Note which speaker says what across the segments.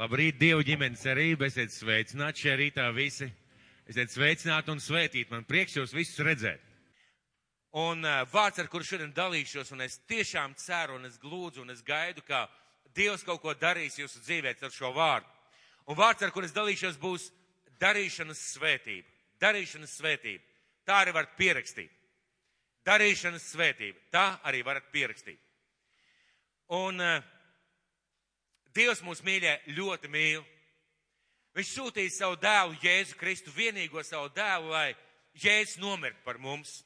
Speaker 1: Labrīt, Dievu ģimenes cerība, esiet sveicināti šajā rītā visi. Esiet sveicināti un svētīti. Man prieks jūs visus redzēt. Un uh, vārds, ar kuru šodien dalīšos, un es tiešām ceru, un es glūdzu, un es gaidu, ka Dievs kaut ko darīs jūsu dzīvē ar šo vārdu. Un vārds, ar kuru es dalīšos, būs darīšanas svētība. Darīšanas svētība. Tā arī var pierakstīt. Darīšanas svētība. Tā arī varat pierakstīt. Un uh, Dievs mūs mīļē ļoti mīl. Viņš sūtīja savu dēlu, Jēzu Kristu, vienīgo savu dēlu, lai Jēzus nomirtu par mums,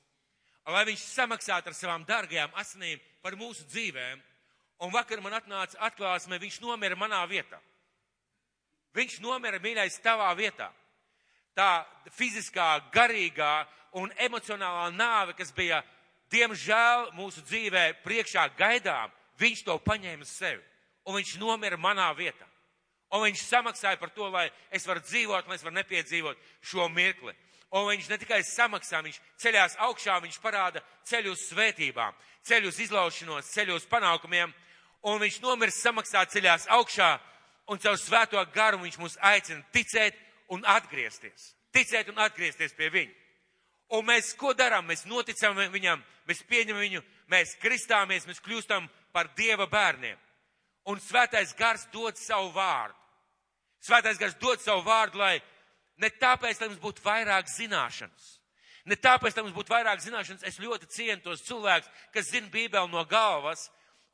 Speaker 1: lai viņš samaksātu ar savām dārgajām asinīm par mūsu dzīvēm. Un vakar man atnāca atklāsme, viņš nomira manā vietā. Viņš nomira mīļais tavā vietā. Tā fiziskā, garīgā un emocionālā nāve, kas bija, diemžēl, mūsu dzīvē priekšā gaidām, viņš to paņēma sevi un viņš nomira manā vietā. Un viņš samaksāja par to, lai es varu dzīvot, lai es varu nepiedzīvot šo mirkli. Un viņš ne tikai samaksā, viņš ceļās augšā, viņš parāda ceļu uz svētībām, ceļu uz izlaušanos, ceļu uz panākumiem. Un viņš nomirs samaksā ceļās augšā, un caur svēto garu viņš mūs aicina ticēt un atgriezties. Ticēt un atgriezties pie viņa. Un mēs ko darām? Mēs noticam viņam, mēs pieņemam viņu, mēs kristāmies, mēs kļūstam par Dieva bērniem un svētais gars dod savu vārdu. Svētais gars dod savu vārdu, lai ne tāpēc, lai mums būtu vairāk zināšanas. Ne tāpēc, lai mums būtu vairāk zināšanas, es ļoti cienu tos cilvēkus, kas zina Bībeli no galvas,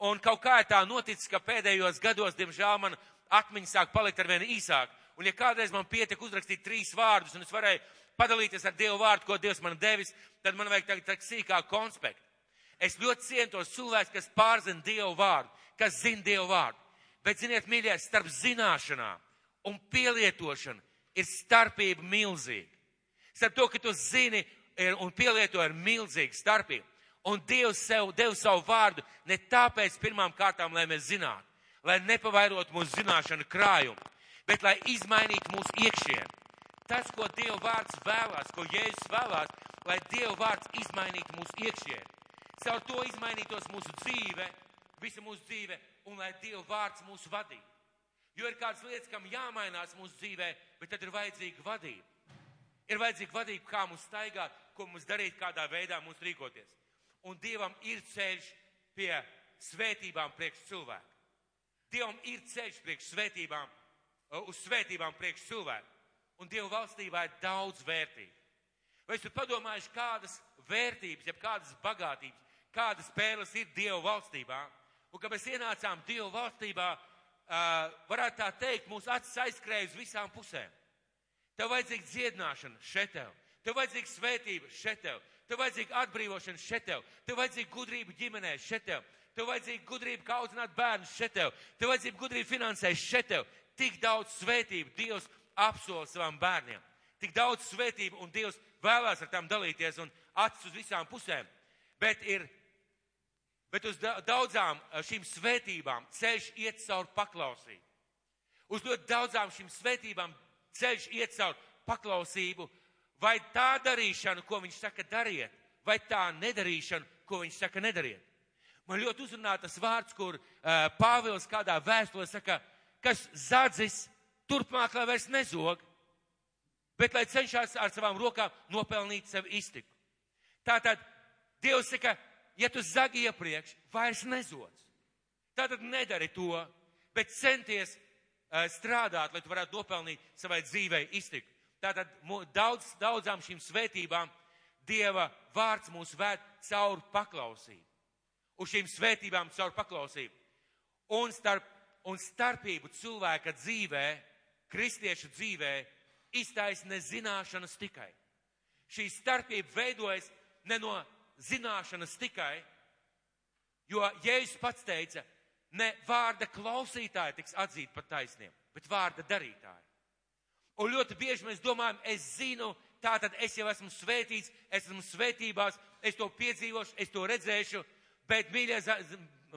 Speaker 1: un kaut kā tā noticis, ka pēdējos gados, diemžēl, man atmiņa sāk palikt ar vien īsāk. Un ja kādreiz man pietika uzrakstīt trīs vārdus, un es varēju padalīties ar Dievu vārdu, ko Dievs man devis, tad man vajag tagad sīkāk konspektu. Es ļoti cienu tos cilvēkus, kas pārzina Dievu vārdu kas zina Dievu vārdu. Bet, ziniet, mīļie, starp zināšanām un pielietošanu ir starpība milzīga. Starp to, ka tu zini un pielieto ir milzīga starpība. Un Dievs sev deva savu vārdu ne tāpēc pirmām kārtām, lai mēs zinātu, lai nepavairotu mūsu zināšanu krājumu, bet lai izmainītu mūsu iekšienu. Tas, ko Dieva vārds vēlās, ko Jēzus vēlās, lai Dieva vārds izmainītu mūsu iekšienu. Caur to izmainītos mūsu dzīve, visa mūsu dzīve un lai Dieva vārds mūs vadītu. Jo ir kādas lietas, kam jāmainās mūsu dzīvē, bet tad ir vajadzīga vadība. Ir vajadzīga vadība, kā mums staigāt, ko mums darīt, kādā veidā mums rīkoties. Un Dievam ir ceļš pie svētībām priekš cilvēku. Dievam ir ceļš priekš svētībām, uh, uz svētībām priekš cilvēku. Un Dieva valstībā ir daudz vērtību. Vai esat padomājuši, kādas vērtības, jeb kādas bagātības, kādas pērles ir Dieva valstībā? Un, kad mēs ienācām Dievu valstībā, varētu tā teikt, mūsu acis aizskrēja uz visām pusēm. Tev vajadzīga dziedināšana šeit tev, tev vajadzīga svētība šeit tev, tev vajadzīga atbrīvošana šeit tev, tev vajadzīga gudrība ģimenē šeit tev, tev vajadzīga gudrība, kā audzināt bērnus šeit tev, tev vajadzīga gudrība finansēt šeit tev. Tik daudz svētību Dievs apsola savām bērniem. Tik daudz svētību un Dievs vēlās ar tām dalīties un acis uz visām pusēm. Bet ir bet uz daudzām eh, šīm svētībām ceļš iet caur paklausību. Uz ļoti daudzām šīm svētībām ceļš iet caur paklausību, vai tā darīšanu, ko viņš saka dariet, vai tā nedarīšanu, ko viņš saka nedariet. Man ļoti uzrunā tas vārds, kur uh, Pāvils kādā vēstulē saka, kas zadzis turpmāk, lai vairs nezog, bet lai cenšas ar savām rokām nopelnīt sev iztiku. Tātad Dievs saka, ja tu zagi iepriekš, vairs nezods. Tātad nedari to, bet centies uh, strādāt, lai tu varētu nopelnīt savai dzīvei iztiku. Tātad daudz, daudzām šīm svētībām Dieva vārds mūs vēd caur paklausību. Uz šīm svētībām caur paklausību. Un, starp, un starpību cilvēka dzīvē, kristiešu dzīvē, iztaisne zināšanas tikai. Šī starpība veidojas ne no zināšanas tikai, jo Jēzus pats teica, ne vārda klausītāji tiks atzīt par taisniem, bet vārda darītāji. Un ļoti bieži mēs domājam, es zinu, tā tad es jau esmu svētīts, es esmu svētībās, es to piedzīvošu, es to redzēšu, bet, mīļie,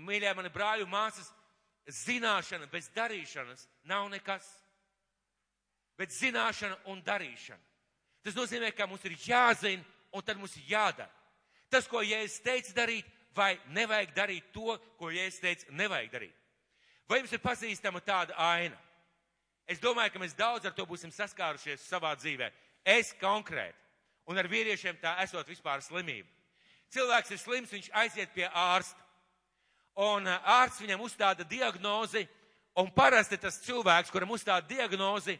Speaker 1: mīļie mani brāļu māsas, zināšana bez darīšanas nav nekas. Bet zināšana un darīšana. Tas nozīmē, ka mums ir jāzina un tad mums ir jādara tas, ko Jēzus teica darīt, vai nevajag darīt to, ko Jēzus teica nevajag darīt. Vai jums ir pazīstama tāda aina? Es domāju, ka mēs daudz ar to būsim saskārušies savā dzīvē. Es konkrēti. Un ar vīriešiem tā esot vispār slimība. Cilvēks ir slims, viņš aiziet pie ārsta. Un ārsts viņam uzstāda diagnozi, un parasti tas cilvēks, kuram uzstāda diagnozi,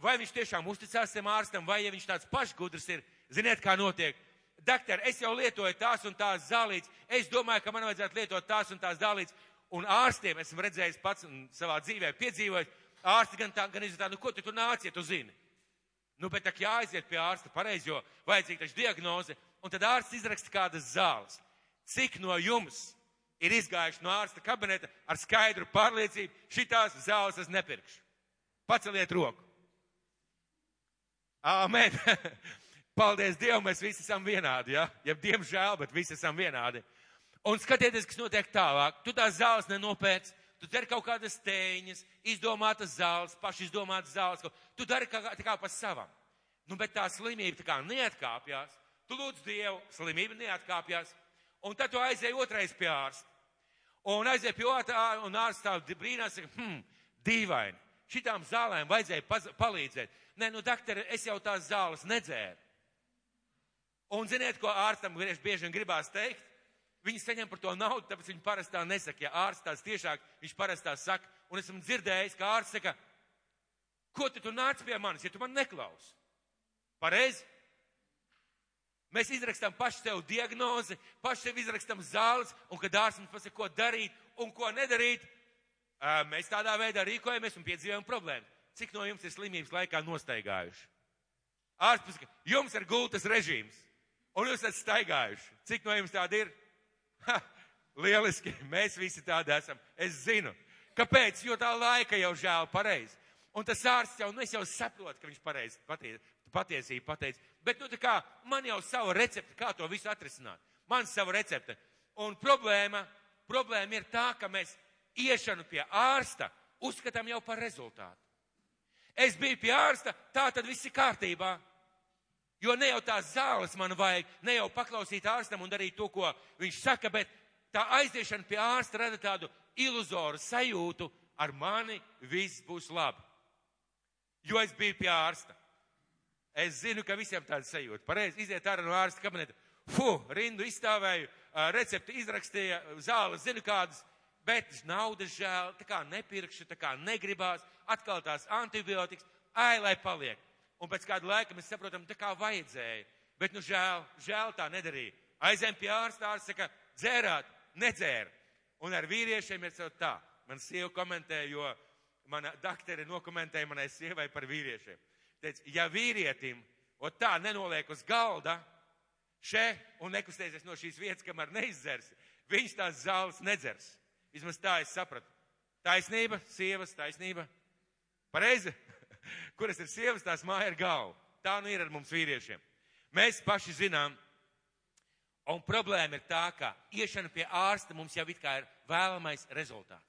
Speaker 1: vai viņš tiešām uzticās tam ārstam, vai ja viņš tāds pašgudrs ir, ziniet, kā notiek. Doktor, es jau lietoju tās un tās zālītes, es domāju, ka man vajadzētu lietot tās un tās zālītes, un ārstiem esmu redzējis pats un savā dzīvē piedzīvojis, ārsti gan tā, gan izjūtā, nu ko tu tur nāc, ja tu zini. Nu, bet tā jāaiziet pie ārsta pareizi, jo vajadzīga taču diagnoze, un tad ārsts izraksta kādas zāles. Cik no jums ir izgājuši no ārsta kabineta ar skaidru pārliecību, šitās zāles es nepirkšu? Paceliet roku. Āmen. Paldies Dievam, mēs visi esam vienādi, ja? Ja diemžēl, bet visi esam vienādi. Un skatieties, kas notiek tālāk. Tu tās zāles nenopēc, tu dari kaut kādas tēņas, izdomātas zāles, paši izdomātas zāles. Tu dari kā, kā pa savam. Nu, bet tā slimība tā kā neatkāpjas. Tu lūdz Dievu, slimība neatkāpjas. Un tad tu aizēji otrais pie ārsta. Un aizēji pie otrā, un ārsts tā brīnās, saka, hmm, dīvaini. Šitām zālēm vajadzēja palīdzēt. Nē, nu, doktori, es jau tās zāles nedzēru. Un ziniet, ko ārstam bieži vien gribās teikt? Viņi saņem par to naudu, tāpēc viņi parasti tā nesaka. Ja ārsts tās tiešāk, viņš parasti tā saka. Un esmu dzirdējis, ka ārsts saka, ko tu, tu nāc pie manis, ja tu man neklausi? Pareizi? Mēs izrakstam paši sev diagnozi, paši sev izrakstam zāles, un kad ārsts mums pasaka, ko darīt un ko nedarīt, mēs tādā veidā rīkojamies un piedzīvojam problēmu. Cik no jums ir slimības laikā nostaigājuši? Ārsts pasaka, jums ir gultas režīms, un jūs esat staigājuši. Cik no jums tādi ir? Ha, lieliski, mēs visi tādi esam. Es zinu. Kāpēc? Jo tā laika jau žēl pareizi. Un tas ārsts jau, nu es jau saprotu, ka viņš pareizi patie, patiesību pateica. Bet, nu, tā kā man jau sava recepte, kā to visu atrisināt. Man sava recepte. Un problēma, problēma ir tā, ka mēs iešanu pie ārsta uzskatām jau par rezultātu. Es biju pie ārsta, tā tad viss ir kārtībā. Jo ne jau tās zāles man vajag, ne jau paklausīt ārstam un darīt to, ko viņš saka, bet tā aiziešana pie ārsta rada tādu iluzoru sajūtu, ar mani viss būs labi. Jo es biju pie ārsta. Es zinu, ka visiem tāda sajūta. Pareizi, iziet ārā no ārsta kabineta. Fu, rindu izstāvēju, recepti izrakstīja, zāles zinu kādas, bet naudas žēl, tā kā nepirkšu, tā kā negribās, atkal tās antibiotikas, ai, lai paliek. Un pēc kāda laika mēs saprotam, tā kā vajadzēja. Bet, nu, žēl, žēl tā nedarīja. Aizem pie ārsta, ārsts saka, dzērāt, nedzēra. Un ar vīriešiem ir tā. Man sieva komentē, jo mana daktere nokomentēja manai sievai par vīriešiem. Teic, ja vīrietim, o tā nenoliek uz galda, še un nekustēsies no šīs vietas, kamēr neizdzers, viņš tās zāles nedzers. Vismaz tā es sapratu. Taisnība, sievas taisnība. Pareizi? Kuras ir sievas, tās māja ir galva. Tā nu ir ar mums vīriešiem. Mēs paši zinām, un problēma ir tā, ka iešana pie ārsta mums jau it kā ir vēlamais rezultāts.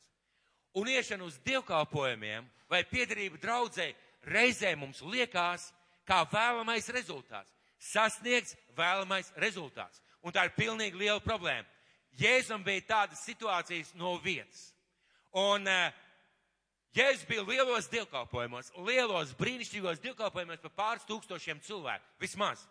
Speaker 1: Un iešana uz dievkalpojumiem vai piedarība draudzē reizē mums liekas kā vēlamais rezultāts. Sasniegts vēlamais rezultāts. Un tā ir pilnīgi liela problēma. Jēzum bija tādas situācijas no vietas. Un uh, Jēzus bija lielos dievkalpojumos, lielos brīnišķīgos dievkalpojumos par pāris tūkstošiem cilvēku, vismaz.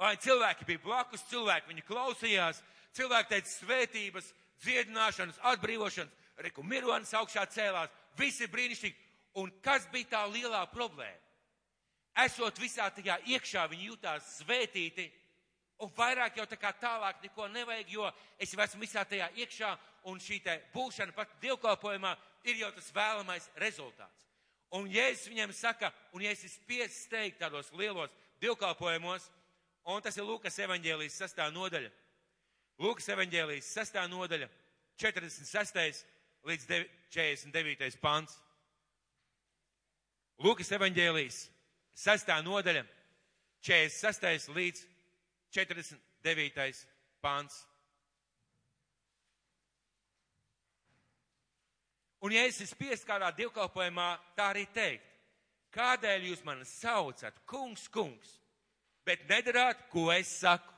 Speaker 1: Un cilvēki bija blakus, cilvēki viņu klausījās, cilvēki teica svētības, dziedināšanas, atbrīvošanas, reku mironas augšā cēlās, visi brīnišķīgi. Un kas bija tā lielā problēma? Esot visā tajā iekšā, viņi jutās svētīti, un vairāk jau tā kā tālāk neko nevajag, jo es jau esmu visā tajā iekšā, un šī te būšana pat dievkalpojumā ir jau tas vēlamais rezultāts. Un Jēzus viņiem saka, un ja esi spiests steigt tādos lielos dievkalpojumos, un tas ir Lūkas evaņģēlijas sastā nodaļa. Lūkas evaņģēlijas sastā nodaļa, 46. līdz 49. pants. Lūkas evaņģēlijas sastā nodaļa, 46. līdz 49. pāns. Un ja esi spiest kādā divkalpojumā, tā arī teikt, kādēļ jūs mani saucat, kungs, kungs, bet nedarāt, ko es saku.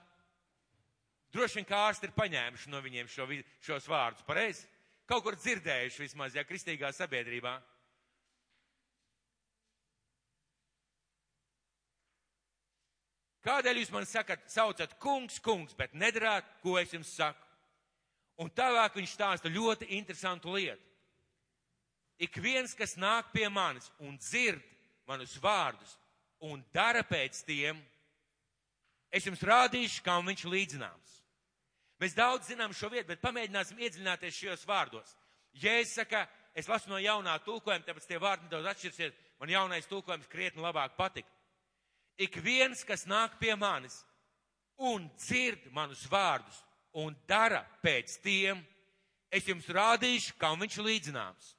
Speaker 1: Droši vien kā ārsti ir paņēmuši no viņiem šo, šos vārdus, pareizi? Kaut kur dzirdējuši vismaz, ja kristīgā sabiedrībā. Kādēļ jūs man sakat, saucat kungs, kungs, bet nedarāt, ko es jums saku? Un tālāk viņš stāsta ļoti interesantu lietu. Ik viens, kas nāk pie manis un dzird manus vārdus un dara pēc tiem, es jums rādīšu, kam viņš līdzināms. Mēs daudz zinām šo vietu, bet pamēģināsim iedziļināties šajos vārdos. Ja es saku, es lasu no jaunā tulkojuma, tāpēc tie vārdi nedaudz atšķirsies, man jaunais tulkojums krietni labāk patika. Ik viens, kas nāk pie manis un dzird manus vārdus un dara pēc tiem, es jums rādīšu, kam viņš līdzināms.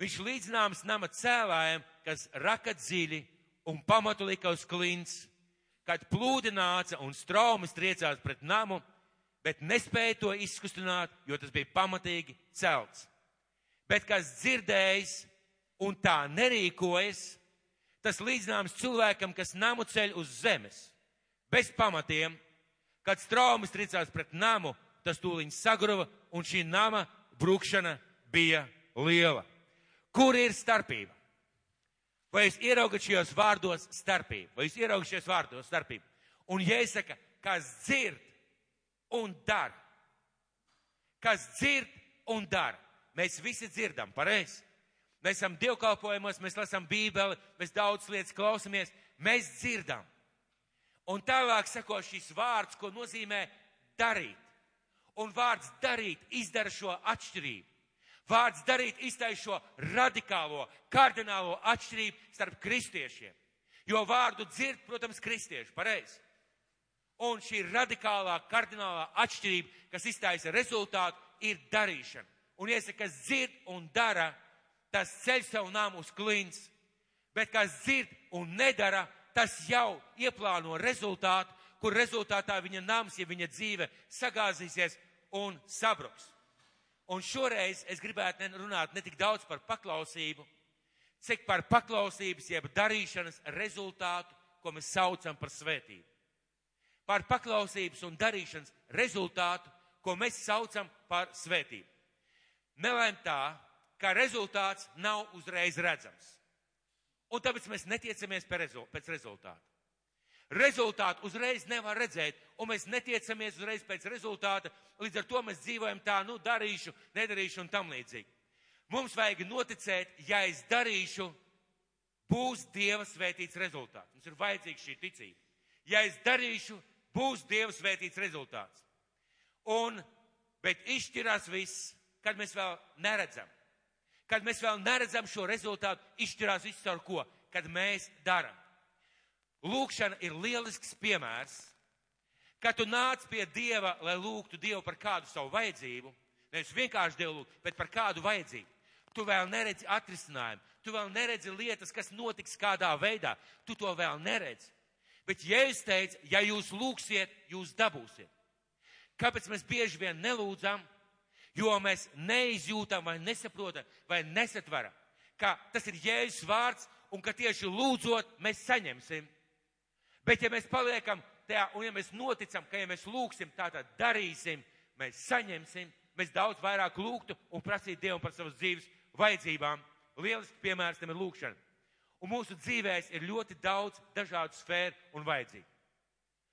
Speaker 1: Viņš līdzināms nama cēlājiem, kas raka dziļi un pamatu lika uz klints, kad plūdi nāca un straumes triecās pret namu, bet nespēja to izkustināt, jo tas bija pamatīgi celts. Bet kas dzirdējis un tā nerīkojas, tas līdzināms cilvēkam, kas namu ceļ uz zemes, bez pamatiem, Kad straumes tricās pret namu, tas tūliņ sagruva un šī nama brukšana bija liela. Kur ir starpība? Vai jūs ieraugat šajos vārdos starpību? Vai jūs ieraugat šajos vārdos starpību? Un jāsaka, kas dzird un dara. Kas dzird un dara. Mēs visi dzirdam, pareizi. Mēs esam dievkalpojumos, mēs lasām bībeli, mēs daudz lietas klausamies, mēs dzirdam. Un tālāk sako šis vārds, ko nozīmē darīt. Un vārds darīt izdara šo atšķirību. Vārds darīt iztaisa šo radikālo, kardinālo atšķirību starp kristiešiem. Jo vārdu dzird, protams, kristieši, pareizi. Un šī radikālā, kardinālā atšķirība, kas iztaisa rezultātu, ir darīšana. Un iesaka, kas dzird un dara, tas ceļ savu nāmu uz klints, bet kas dzird un nedara, tas jau ieplāno rezultātu, kur rezultātā viņa nams, ja viņa dzīve sagāzīsies un sabruks. Un šoreiz es gribētu runāt ne tik daudz par paklausību, cik par paklausības, jeb darīšanas rezultātu, ko mēs saucam par svētību. Par paklausības un darīšanas rezultātu, ko mēs saucam par svētību. Nelēm tā, ka rezultāts nav uzreiz redzams. Un tāpēc mēs netiecamies pēc rezultātu. Rezultātu uzreiz nevar redzēt, un mēs netiecamies uzreiz pēc rezultāta, līdz ar to mēs dzīvojam tā, nu, darīšu, nedarīšu un tam līdzīgi. Mums vajag noticēt, ja es darīšu, būs Dieva svētīts rezultāts. Mums ir vajadzīga šī ticība. Ja es darīšu, būs Dieva svētīts rezultāts. Un, bet izšķirās viss, kad mēs vēl neredzam kad mēs vēl neredzam šo rezultātu, izšķirās viss ar ko, kad mēs darām. Lūkšana ir lielisks piemērs, kad tu nāc pie Dieva, lai lūgtu Dievu par kādu savu vajadzību, nevis vienkārši Dievu lūgt, bet par kādu vajadzību. Tu vēl neredzi atrisinājumu, tu vēl neredzi lietas, kas notiks kādā veidā, tu to vēl neredzi. Bet Jēzus teica, ja jūs lūgsiet, jūs dabūsiet. Kāpēc mēs bieži vien nelūdzam? jo mēs neizjūtam vai nesaprotam vai nesatveram, ka tas ir Jēzus vārds un ka tieši lūdzot mēs saņemsim. Bet ja mēs paliekam tajā un ja mēs noticam, ka ja mēs lūgsim, tātad darīsim, mēs saņemsim, mēs daudz vairāk lūgtu un prasītu Dievu par savas dzīves vajadzībām. Lieliski piemērs tam ir lūkšana. Un mūsu dzīvēs ir ļoti daudz dažādu sfēru un vajadzību.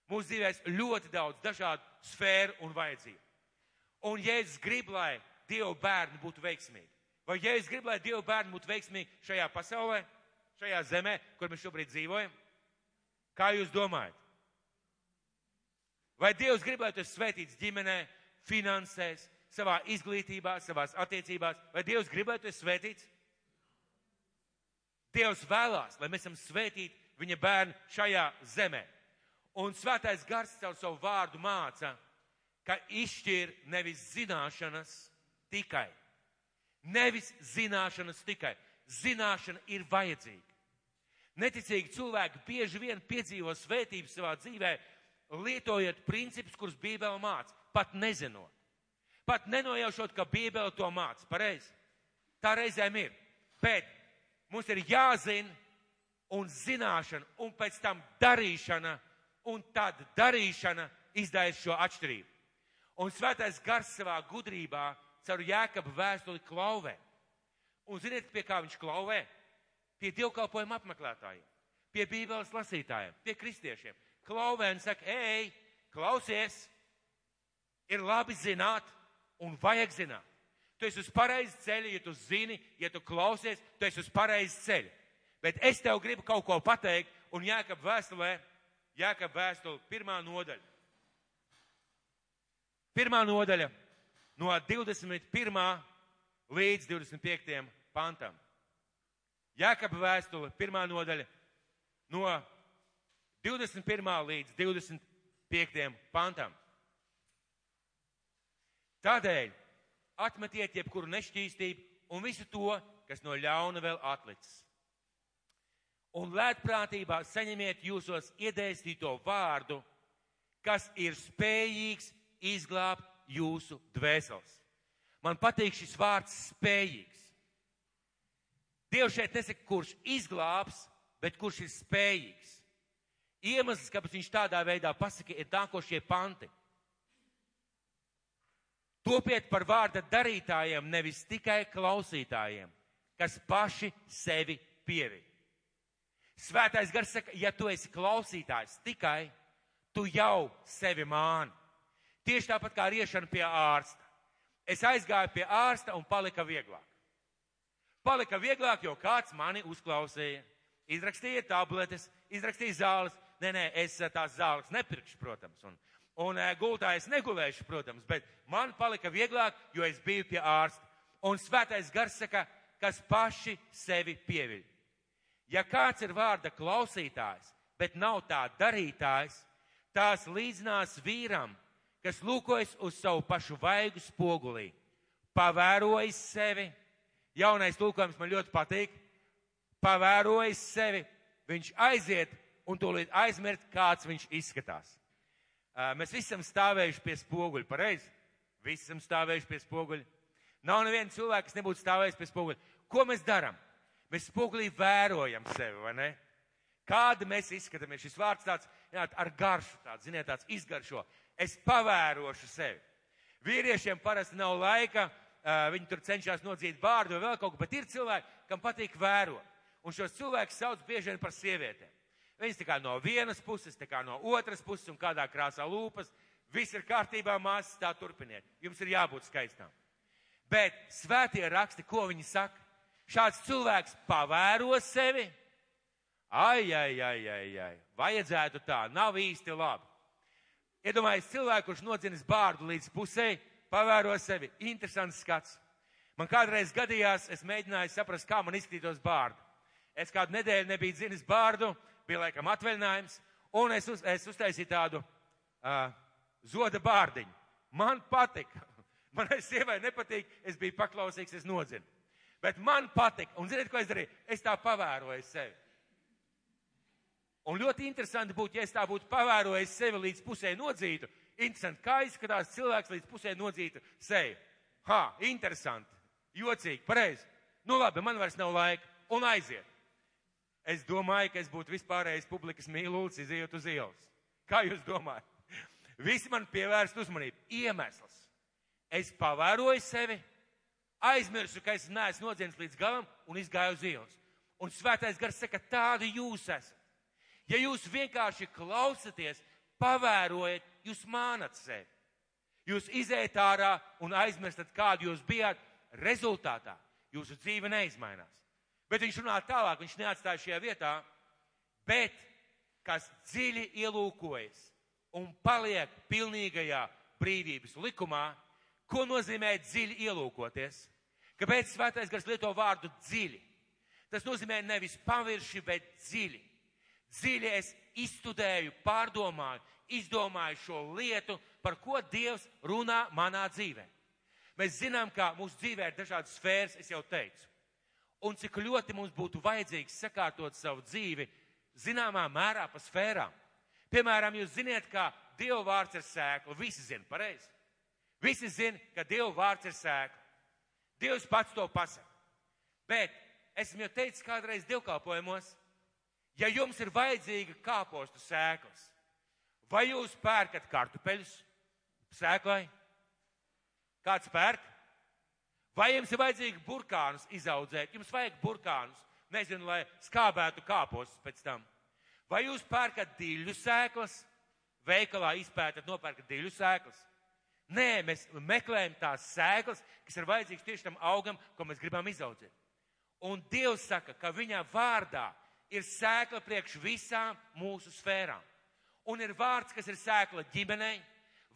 Speaker 1: Mūsu dzīvēs ļoti daudz dažādu sfēru un vajadzību. Un Jēzus grib, lai Dieva bērni būtu veiksmīgi. Vai Jēzus grib, lai Dieva bērni būtu veiksmīgi šajā pasaulē, šajā zemē, kur mēs šobrīd dzīvojam? Kā jūs domājat? Vai Dievs grib, lai tu esi svētīts ģimenē, finansēs, savā izglītībā, savās attiecībās? Vai Dievs grib, lai tu esi svētīts? Dievs vēlās, lai mēs esam svētīti viņa bērni šajā zemē. Un svētais gars caur savu vārdu māca, ka izšķir nevis zināšanas tikai. Nevis zināšanas tikai. Zināšana ir vajadzīga. Neticīgi cilvēki bieži vien piedzīvo svētību savā dzīvē, lietojot principus, kurus Bībele māca, pat nezinot. Pat nenojaušot, ka Bībele to māca. Pareizi. Tā reizēm ir. Bet mums ir jāzina un zināšana, un pēc tam darīšana, un tad darīšana izdara šo atšķirību. Un svētais gars savā gudrībā caur jēkabu vēstuli klauvē. Un ziniet, pie kā viņš klauvē? Pie dievkalpojuma apmeklētājiem, pie bībeles lasītājiem, pie kristiešiem. klauvē un saka, ej, klausies, ir labi zināt un vajag zināt. Tu esi uz pareizi ceļa, ja tu zini, ja tu klausies, tu esi uz pareizi ceļa. Bet es tev gribu kaut ko pateikt, un Jākab vēstulē, Jākab vēstule, pirmā nodaļa. Pirmā nodaļa no 21. līdz 25. pantam. Jākaba vēstule, pirmā nodaļa, no 21. līdz 25. pantam. Tādēļ atmetiet jebkuru nešķīstību un visu to, kas no ļauna vēl atlicis. Un lētprātībā saņemiet jūsos iedēstīto vārdu, kas ir spējīgs izglābt jūsu dvēseles. Man patīk šis vārds spējīgs. Dievs šeit nesaka, kurš izglābs, bet kurš ir spējīgs. Iemesls, kāpēc viņš tādā veidā pasaka, ir nākošie panti. Topiet par vārda darītājiem, nevis tikai klausītājiem, kas paši sevi pievi. Svētais gars saka, ja tu esi klausītājs tikai, tu jau sevi māni. Tieši tāpat kā riešana pie ārsta. Es aizgāju pie ārsta un palika vieglāk. Palika vieglāk, jo kāds mani uzklausīja. Izrakstīja tabletes, izrakstīja zāles. Nē, nē, es tās zāles nepirkšu, protams. Un, un gultā es negulēšu, protams, bet man palika vieglāk, jo es biju pie ārsta. Un svētais gars saka, kas paši sevi pieviļ. Ja kāds ir vārda klausītājs, bet nav tā darītājs, tās līdzinās vīram, kas lūkojas uz savu pašu vaigu spogulī, pavērojis sevi. Jaunais tulkojums man ļoti patīk. Pavērojis sevi, viņš aiziet un tūlīt aizmirst, kāds viņš izskatās. Mēs visi esam stāvējuši pie spoguļa, pareizi? Visi esam stāvējuši pie spoguļa. Nav neviena cilvēka, kas nebūtu stāvējis pie spoguļa. Ko mēs darām? Mēs spogulī vērojam sevi, vai ne? Kāda mēs izskatāmies? Šis vārds tāds, jā, ar garšu, tāds, ziniet, tāds izgaršo. Es pavērošu sevi. Vīriešiem parasti nav laika, viņi tur cenšas nodzīt bārdu vai vēl kaut ko, bet ir cilvēki, kam patīk vērot. Un šos cilvēkus sauc bieži vien par sievietēm. Viņas tā kā no vienas puses, tā kā no otras puses un kādā krāsā lūpas. Viss ir kārtībā, māsas, tā turpiniet. Jums ir jābūt skaistām. Bet svētie raksti, ko viņi saka? Šāds cilvēks pavēro sevi. Ai, ai, ai, ai, ai. Vajadzētu tā, nav īsti labi. Iedomājieties, cilvēku, kurš nodzinis bārdu līdz pusē, pavēro sevi. Interesants skats. Man kādreiz gadījās, es mēģināju saprast, kā man izskatītos bārdu. Es kādu nedēļu nebiju dzinis bārdu, bija laikam atvaļinājums, un es, uz, es uztaisīju tādu uh, zoda bārdiņu. Man patika. Manai sievai nepatīk, es biju paklausīgs, es nodzinu. Bet man patika, un ziniet, ko es darīju? Es tā pavēroju sevi. Un ļoti interesanti būtu, ja es tā būtu pavērojis sevi līdz pusē nodzītu. Interesanti, kā izskatās cilvēks līdz pusē nodzītu seju. Ha, interesanti, jocīgi, pareizi. Nu labi, man vairs nav laika, un aiziet. Es domāju, ka es būtu vispārējais publikas mīlūks, izējot uz ielas. Kā jūs domājat? Visi man pievērst uzmanību. Iemesls. Es pavēroju sevi, aizmirsu, ka es neesmu nodziens līdz galam un izgāju uz ielas. Un svētais gars saka, tādi jūs esat. Ja jūs vienkārši klausaties, pavērojat, jūs mānat sevi. Jūs iziet ārā un aizmirstat, kādu jūs bijāt. Rezultātā jūsu dzīve neizmainās. Bet viņš runā tālāk, viņš neatstāja šajā vietā, bet kas dziļi ielūkojas un paliek pilnīgajā brīvības likumā, ko nozīmē dziļi ielūkoties? Kāpēc svētais gars lieto vārdu dziļi? Tas nozīmē nevis pavirši, bet dziļi. Dziļi es izstudēju, pārdomāju, izdomāju šo lietu, par ko Dievs runā manā dzīvē. Mēs zinām, ka mūsu dzīvē ir dažādas sfēras, es jau teicu un cik ļoti mums būtu vajadzīgs sakārtot savu dzīvi zināmā mērā pa sfērām. Piemēram, jūs ziniet, ka Dieva vārds ir sēkla. Visi zina, pareizi. Visi zina, ka Dieva vārds ir sēkla. Dievs pats to pasaka. Bet esmu jau teicis kādreiz dievkalpojumos, ja jums ir vajadzīga kāpostu sēklas, vai jūs pērkat kartupeļus sēklai? Kāds pērk? Vai jums ir vajadzīgi burkānus izaudzēt? Jums vajag burkānus, nezinu, lai skābētu kāpostus pēc tam. Vai jūs pērkat diļu sēklas, veikalā izpētat, nopērkat diļu sēklas? Nē, mēs meklējam tās sēklas, kas ir vajadzīgas tieši tam augam, ko mēs gribam izaudzēt. Un Dievs saka, ka viņa vārdā ir sēkla priekš visām mūsu sfērām. Un ir vārds, kas ir sēkla ģimenei,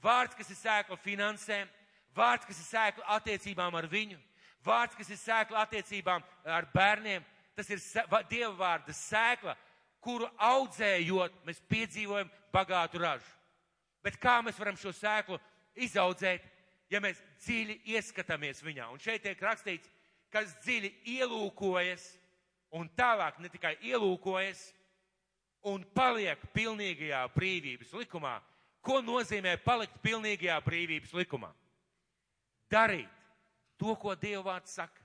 Speaker 1: vārds, kas ir sēkla finansēm, vārds, kas ir sēkla attiecībām ar viņu, vārds, kas ir sēkla attiecībām ar bērniem. Tas ir Dieva vārda sēkla, kuru audzējot, mēs piedzīvojam bagātu ražu. Bet kā mēs varam šo sēklu izaudzēt, ja mēs dziļi ieskatāmies viņā? Un šeit tiek rakstīts, kas dziļi ielūkojas un tālāk ne tikai ielūkojas un paliek pilnīgajā brīvības likumā. Ko nozīmē palikt pilnīgajā brīvības likumā? Darīt to, ko Dieva vārds saka.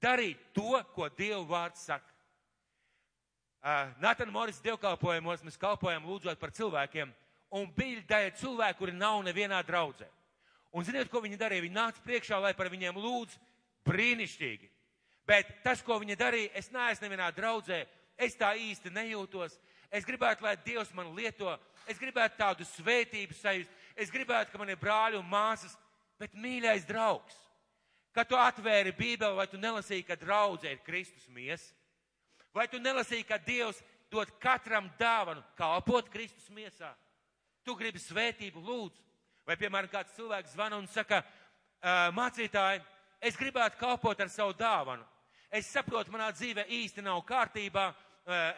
Speaker 1: Darīt to, ko Dieva vārds saka. Uh, Natana Moris dievkalpojumos mēs kalpojam lūdzot par cilvēkiem, un bija daļa cilvēku, kuri nav nevienā draudzē. Un ziniet, ko viņi darīja? Viņi nāca priekšā, lai par viņiem lūdz brīnišķīgi. Bet tas, ko viņi darīja, es neesmu nevienā draudzē, es tā īsti nejūtos. Es gribētu, lai Dievs man lieto, es gribētu tādu svētību sajust, es gribētu, ka man ir brāļi un māsas, bet mīļais draugs, kad tu atvēri Bībeli, vai tu nelasīji, ka draudzē ir Kristus miesa? Vai tu nelasīji, ka Dievs dod katram dāvanu kalpot Kristus miesā? Tu gribi svētību, lūdzu. Vai, piemēram, kāds cilvēks zvana un saka, mācītāji, es gribētu kalpot ar savu dāvanu. Es saprotu, manā dzīvē īsti nav kārtībā.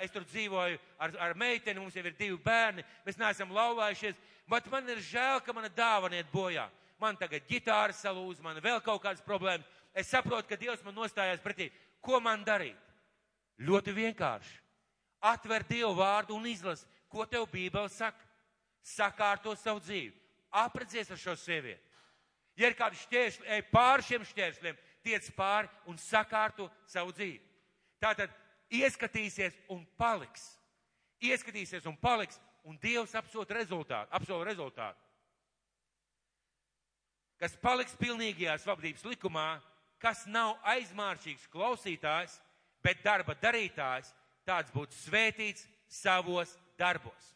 Speaker 1: Es tur dzīvoju ar, ar meiteni, mums jau ir divi bērni, mēs neesam laulājušies, bet man ir žēl, ka mana dāvana iet bojā. Man tagad ģitāra salūz, man vēl kaut kādas problēmas. Es saprotu, ka Dievs man nostājās pretī. Ko man darīt? Ļoti vienkārši. Atver Dievu vārdu un izlasi, ko tev Bībele saka. Sakārto savu dzīvi. Aprecies ar šo sievieti. Ja ir kādi šķēršļi, ej pāri šiem šķēršļiem, tiec pāri un sakārto savu dzīvi. Tātad ieskatīsies un paliks. Ieskatīsies un paliks, un Dievs apsot rezultātu, apsola rezultātu. Kas paliks pilnīgajā svabdības likumā, kas nav aizmāršīgs klausītājs, bet darba darītājs tāds būtu svētīts savos darbos.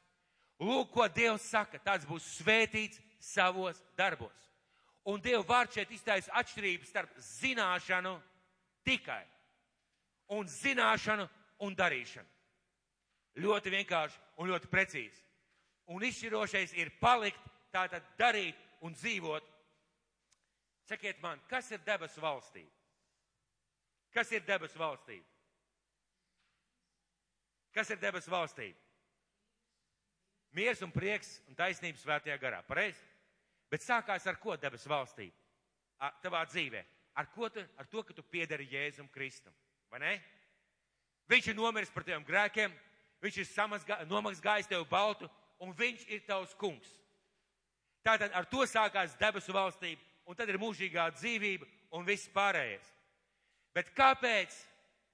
Speaker 1: Lūk, ko Dievs saka, tāds būs svētīts savos darbos. Un Dieva vārds šeit iztaisa atšķirības starp zināšanu tikai un zināšanu un darīšanu. Ļoti vienkārši un ļoti precīzi. Un izšķirošais ir palikt, tātad darīt un dzīvot. Sakiet man, kas ir debesu valstība? Kas ir debesu valstība? Kas ir debesu valstība? Miers un prieks un taisnības svētajā garā. Pareizi? Bet sākās ar ko debesu valstība? Ar, tavā dzīvē. Ar, tu, ar to, ka tu piedari Jēzum Kristum. Vai ne? Viņš ir nomiris par taviem grēkiem, viņš ir samazgā, nomaksgājis tev baltu, un viņš ir tavs kungs. Tātad ar to sākās debesu valstība, un tad ir mūžīgā dzīvība un viss pārējais. Bet kāpēc?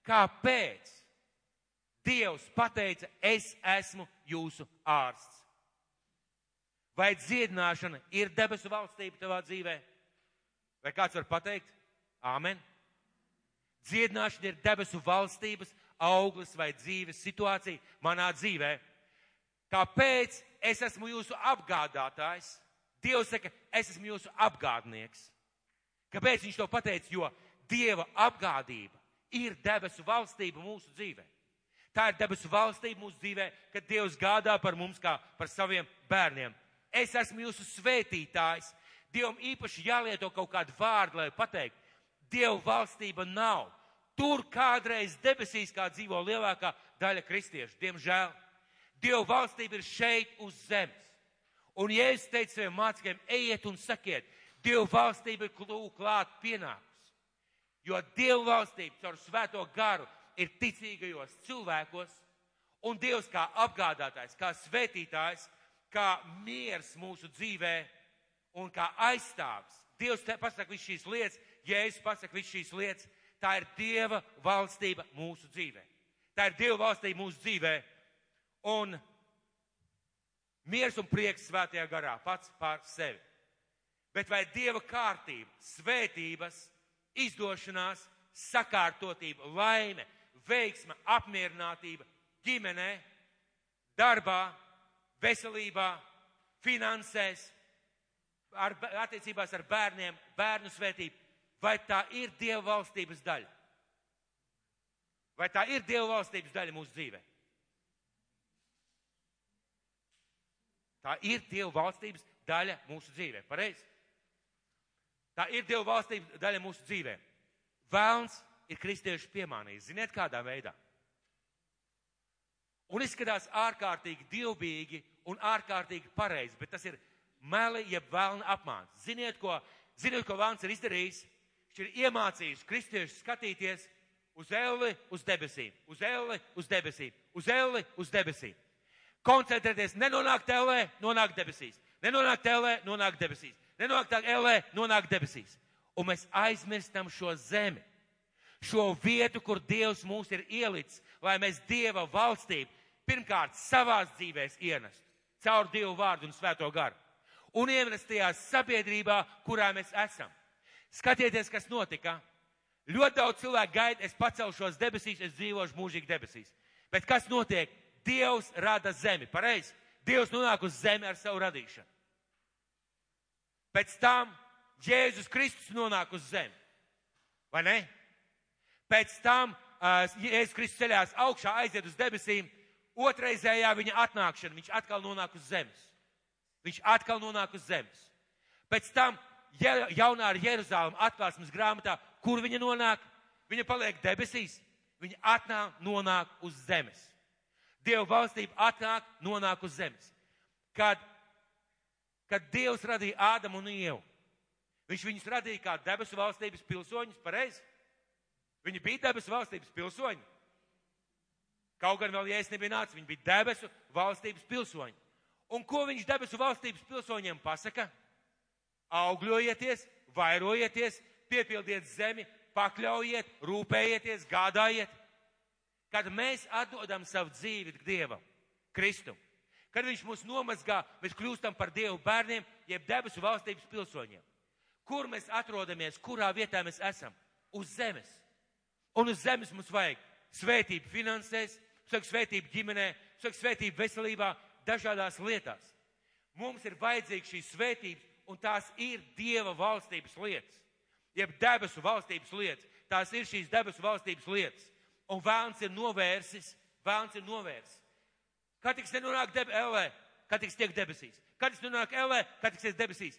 Speaker 1: Kāpēc? Dievs pateica, es esmu jūsu ārsts. Vai dziedināšana ir debesu valstība tavā dzīvē? Vai kāds var pateikt? Āmen. Dziedināšana ir debesu valstības auglis vai dzīves situācija manā dzīvē. Kāpēc es esmu jūsu apgādātājs? Dievs saka, es esmu jūsu apgādnieks. Kāpēc viņš to pateica? Jo Dieva apgādība ir debesu valstība mūsu dzīvē. Tā ir debesu valstība mūsu dzīvē, kad Dievs gādā par mums kā par saviem bērniem. Es esmu jūsu svētītājs. Dievam īpaši jālieto kaut kādu vārdu, lai pateiktu, Dieva valstība nav. Tur kādreiz debesīs kā dzīvo lielākā daļa kristiešu. Diemžēl Dieva valstība ir šeit uz zemes. Un ja es teicu saviem mācekļiem, ejiet un sakiet, Dieva valstība ir klāt pienākus. Jo Dieva valstība caur svēto garu ir ticīgajos cilvēkos, un Dievs kā apgādātājs, kā svētītājs, kā miers mūsu dzīvē un kā aizstāvs. Dievs pasaka visu šīs lietas, Jēzus pasaka visu šīs lietas. Tā ir Dieva valstība mūsu dzīvē. Tā ir Dieva valstība mūsu dzīvē. Un miers un prieks svētajā garā pats pār sevi. Bet vai Dieva kārtība, svētības, izdošanās, sakārtotība, laime, veiksme, apmierinātība ģimenē darbā, veselībā, finansēs, ar, attiecībās ar bērniem, bērnu svētību, vai tā ir Dieva valstības daļa? Vai tā ir Dieva valstības daļa mūsu dzīvē? Tā ir Dieva valstības daļa mūsu dzīvē. Pareizi? Tā ir Dieva valstības daļa mūsu dzīvē. Vēlns ir kristiešu piemānījis. Ziniet, kādā veidā? Un izskatās ārkārtīgi dievbijīgi un ārkārtīgi pareizi, bet tas ir meli, jeb vēlna apmāns. Ziniet, ko, ziniet, ko vēlns ir izdarījis? Viņš ir iemācījis kristiešus skatīties uz elli, uz debesīm, uz elli, uz debesīm, uz elli, uz debesīm. Koncentrēties, nenonākt ellē, nonākt debesīs. Nenonākt ellē, nonākt debesīs. Nenonākt ellē, nonākt debesīs. Un mēs aizmirstam šo zemi, šo vietu, kur Dievs mūs ir ielicis, lai mēs Dieva valstību pirmkārt savās dzīvēs ienestu caur Dievu vārdu un svēto garu un ienest tajā sabiedrībā, kurā mēs esam. Skatieties, kas notika. Ļoti daudz cilvēku gaida, es pacelšos debesīs, es dzīvošu mūžīgi debesīs. Bet kas notiek? Dievs rada zemi, pareizi? Dievs nonāk uz zemi ar savu radīšanu. Pēc tam Jēzus Kristus nonāk uz zemi. Vai ne? Pēc tam uh, Jēzus Kristus ceļās augšā, aiziet uz debesīm. Otraizējā viņa atnākšana, viņš atkal nonāk uz zemes. Viņš atkal nonāk uz zemes. Pēc tam jaunā ar Jeruzālēm atklāsmes grāmatā, kur viņa nonāk, viņa paliek debesīs, viņa atnāk, nonāk uz zemes. Dieva valstība atnāk, nonāk uz zemes. Kad, kad Dievs radīja Ādamu un Ievu, viņš viņus radīja kā debesu valstības pilsoņus, pareizi? Viņi bija debesu valstības pilsoņi. Kaut gan vēl, ja es nebiju nācis, viņi bija debesu valstības pilsoņi. Un ko viņš debesu valstības pilsoņiem pasaka? Augļojieties, vairojieties, piepildiet zemi, pakļaujiet, rūpējieties, gādājiet. Kad mēs atdodam savu dzīvi Dievam, Kristum, kad Viņš mūs nomazgā, mēs kļūstam par Dievu bērniem, jeb debesu valstības pilsoņiem. Kur mēs atrodamies, kurā vietā mēs esam? Uz zemes. Un uz zemes mums vajag svētību finansēs, vajag svētību ģimenē, vajag svētību veselībā, dažādās lietās. Mums ir vajadzīgs šīs svētības, un tās ir Dieva valstības lietas. Jeb debesu valstības lietas. Tās ir šīs debesu valstības lietas. Un vēlns ir novērsis, vēlns ir novērsis. Kad tiks nenonāk deb LV, kad tiks tiek debesīs. Kad tiks nenonāk LV, kad tiks debesīs.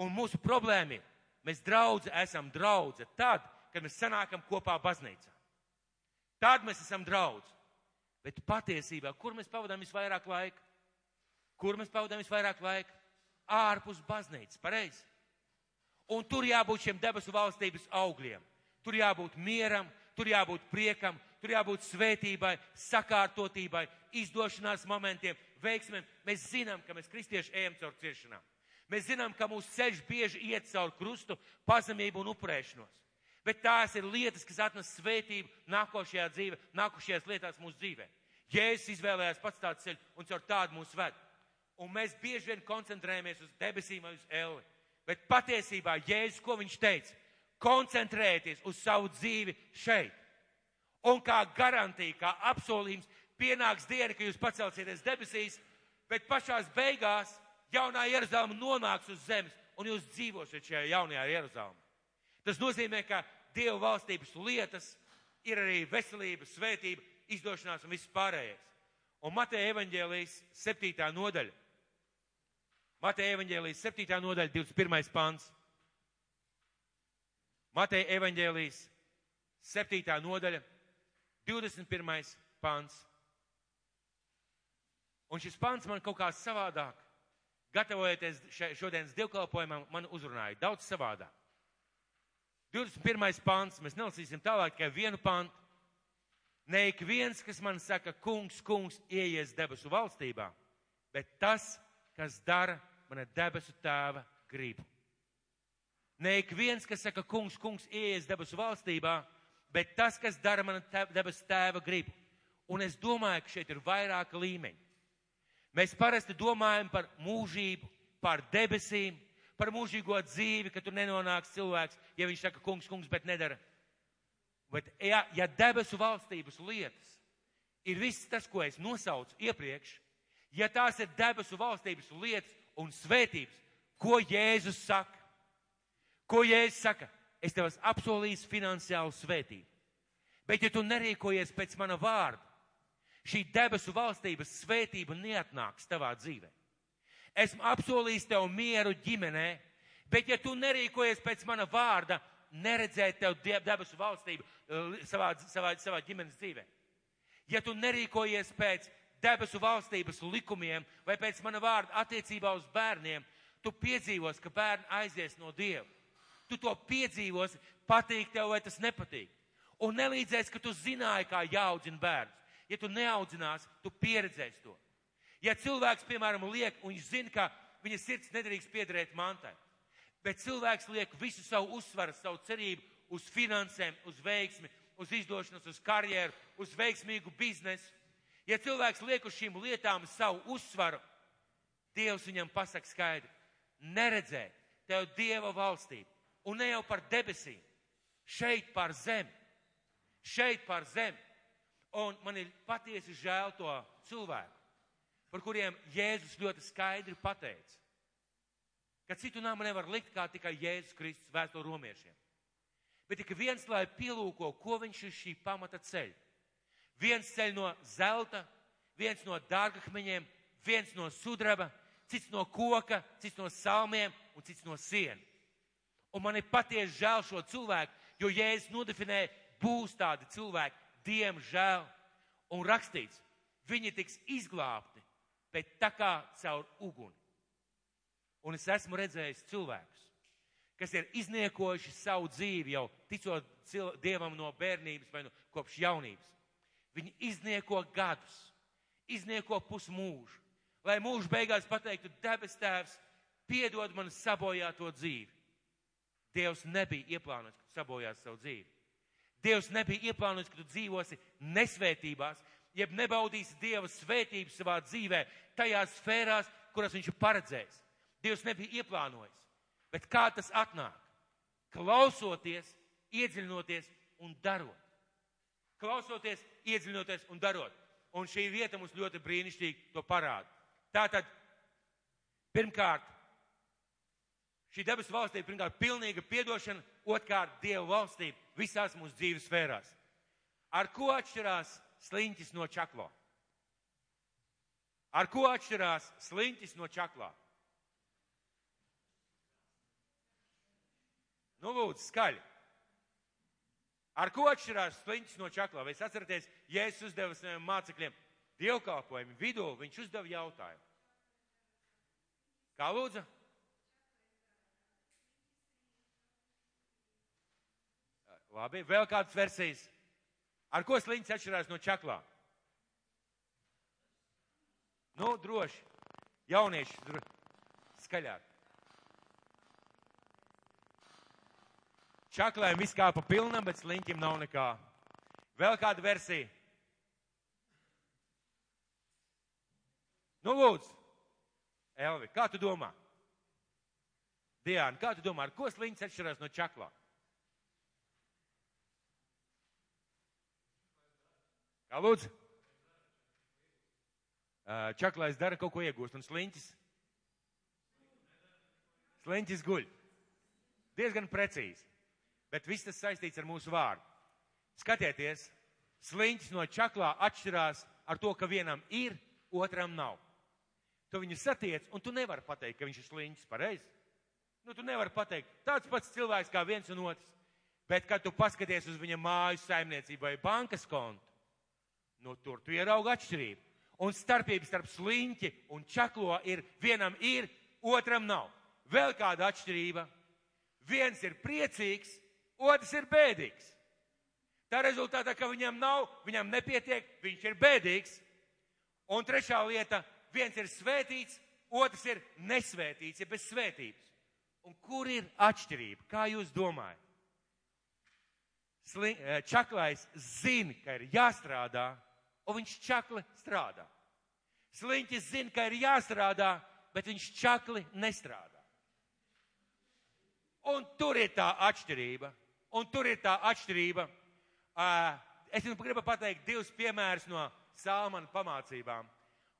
Speaker 1: Un mūsu problēma ir, mēs draudze esam draudze tad, kad mēs sanākam kopā baznīcā. Tad mēs esam draudze. Bet patiesībā, kur mēs pavadām visvairāk laika? Kur mēs pavadām visvairāk laika? Ārpus baznīcas, pareizi. Un tur jābūt šiem debesu valstības augļiem. Tur jābūt mieram, tur jābūt priekam, tur jābūt svētībai, sakārtotībai, izdošanās momentiem, veiksmēm. Mēs zinām, ka mēs kristieši ejam caur ciešanām. Mēs zinām, ka mūsu ceļš bieži iet caur krustu, pazemību un upurēšanos. Bet tās ir lietas, kas atnes svētību nākošajā dzīvē, nākošajās lietās mūsu dzīvē. Jēzus izvēlējās pats tādu ceļu un caur tādu mūsu ved. Un mēs bieži vien koncentrējamies uz debesīm vai uz elli. Bet patiesībā Jēzus, ko viņš teica? Koncentrēties uz savu dzīvi šeit. Un kā garantija, kā apsolījums, pienāks diena, ka jūs pacelsieties debesīs, bet pašās beigās jaunā Jeruzalema nonāks uz zemes un jūs dzīvosiet šajā jaunajā Jeruzalemā. Tas nozīmē, ka Dieva valstības lietas ir arī veselība, svētība, izdošanās un viss pārējais. Un Mateja evaņģēlijas 7. nodaļa Mateja evaņģēlijas 7. nodaļa, 21. pants. Mateja evaņģēlijas 7. nodaļa, 21. pants. Un šis pants man kaut kā savādāk, gatavojoties šodienas dievkalpojumam, man uzrunāja daudz savādāk. 21. pants, mēs nelasīsim tālāk tikai vienu pantu. Ne ik viens, kas man saka, kungs, kungs, ieies debesu valstībā, bet tas, kas dara mana debesu tēva gribu. Ne ik viens, kas saka, kungs, kungs, ieies debesu valstībā, bet tas, kas dara mana debesu tēva gribu. Un es domāju, ka šeit ir vairāki līmeņi. Mēs parasti domājam par mūžību, par debesīm, par mūžīgo dzīvi, ka tur nenonāks cilvēks, ja viņš saka, kungs, kungs, bet nedara. Bet ja, ja debesu valstības lietas ir viss tas, ko es nosaucu iepriekš, Ja tās ir debesu valstības lietas un svētības, ko Jēzus saka? Ko Jēzus saka? Es tev esmu apsolījis finansiālu svētību. Bet ja tu nerīkojies pēc mana vārda, šī debesu valstības svētība neatnāks tavā dzīvē. Esmu apsolījis tev mieru ģimenē, bet ja tu nerīkojies pēc mana vārda, neredzēt tev debesu valstību eh, savā, savā, savā ģimenes dzīvē. Ja tu nerīkojies pēc debesu valstības likumiem vai pēc mana vārda attiecībā uz bērniem, tu piedzīvos, ka bērni aizies no Dieva. Tu to piedzīvos, patīk tev vai tas nepatīk. Un nelīdzēs, ka tu zināji, kā jāaudzina bērns. Ja tu neaudzinās, tu pieredzēsi to. Ja cilvēks, piemēram, liek, un viņš zina, ka viņa sirds nedrīkst piederēt mantai, bet cilvēks liek visu savu uzsvaru, savu cerību uz finansēm, uz veiksmi, uz izdošanos, uz karjeru, uz veiksmīgu biznesu. Ja cilvēks liek uz šīm lietām savu uzsvaru, Dievs viņam pasaka skaidri, neredzē tev Dieva valstību, un ne jau par debesīm, šeit par zemi, šeit par zemi. Un man ir patiesi žēl to cilvēku, par kuriem Jēzus ļoti skaidri pateica, ka citu nāmu nevar likt kā tikai Jēzus Kristus vēsto romiešiem. Bet tikai viens, lai pielūko, ko viņš ir šī pamata ceļ. Viens ceļ no zelta, viens no dārgakmeņiem, viens no sudraba, cits no koka, cits no salmiem un cits no siena. Un man ir patiesi žēl šo cilvēku, jo Jēzus nodefinēja, būs tādi cilvēki, diemžēl, un rakstīts, viņi tiks izglābti, bet tā kā caur uguni. Un es esmu redzējis cilvēkus, kas ir izniekojuši savu dzīvi jau ticot Dievam no bērnības vai no kopš jaunības. Viņi iznieko gadus, iznieko pusmūžu, lai mūžu beigās pateiktu, debes tēvs, piedod man sabojāto dzīvi. Dievs nebija ieplānojis, ka tu sabojās savu dzīvi. Dievs nebija ieplānojis, ka tu dzīvosi nesvētībās, jeb nebaudīsi Dieva svētību savā dzīvē, tajās sfērās, kuras viņš ir paredzējis. Dievs nebija ieplānojis. Bet kā tas atnāk? Klausoties, iedziļinoties un darot. Klausoties, iedziļinoties un darot. Un šī vieta mums ļoti brīnišķīgi to parāda. Tātad, pirmkārt, šī debesu valstība, pirmkārt, pilnīga piedošana, otrkārt, Dieva valstība visās mūsu dzīves sfērās. Ar ko atšķirās sliņķis no čaklo? Ar ko atšķirās sliņķis no čaklā? Nu, lūdzu, skaļi. Ar ko atšķirās sliņķis no čaklā? Vai es atceraties, Jēzus uzdeva saviem mācekļiem dievkalpojumu vidū, viņš uzdeva jautājumu. Kā lūdzu? Labi, vēl kādas versijas. Ar ko sliņķis atšķirās no čaklā? Nu, droši. Jaunieši, dro... skaļāk. Čaklēm viss kā pa pilnam, bet sliņķim nav nekā. Vēl kāda versija. Nu, lūdzu, Elvi, kā tu domā? Diana, kā tu domā, ar ko sliņķis atšķirās no čaklā? Kā lūdzu? Čaklais dara kaut ko iegūst, un sliņķis? Sliņķis guļ. Diezgan precīzi bet viss tas saistīts ar mūsu vārdu. Skatieties, sliņķis no čaklā atšķirās ar to, ka vienam ir, otram nav. Tu viņu satiec, un tu nevari pateikt, ka viņš ir sliņķis pareizi. Nu, tu nevari pateikt, tāds pats cilvēks kā viens un otrs. Bet, kad tu paskaties uz viņa māju saimniecību vai bankas kontu, nu, tur tu ieraugi atšķirību. Un starpība starp sliņķi un čaklo ir vienam ir, otram nav. Vēl kāda atšķirība. Viens ir priecīgs, otrs ir bēdīgs. Tā rezultātā, ka viņam nav, viņam nepietiek, viņš ir bēdīgs. Un trešā lieta, viens ir svētīts, otrs ir nesvētīts, ja bez svētības. Un kur ir atšķirība? Kā jūs domājat? Eh, čaklais zina, ka ir jāstrādā, un viņš čakli strādā. Sliņķis zina, ka ir jāstrādā, bet viņš čakli nestrādā. Un tur ir tā atšķirība. Un tur ir tā atšķirība. Es jums gribu pateikt divus piemērus no Salmana pamācībām.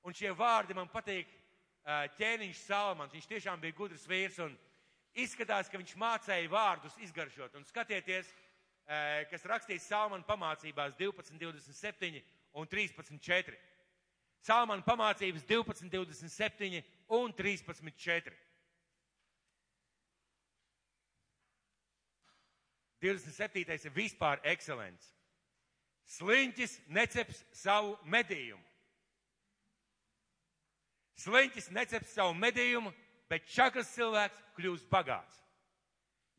Speaker 1: Un šie vārdi man patīk ķēniņš Salmans. Viņš tiešām bija gudrs vīrs un izskatās, ka viņš mācēja vārdus izgaršot. Un skatieties, kas rakstīts Salmana pamācībās 12, 27 un 13, 4. Salmana pamācības 12, 27 un 13, 4. 27. ir vispār ekscelents. Sliņķis neceps savu medījumu. Sliņķis neceps savu medījumu, bet čakras cilvēks kļūst bagāts.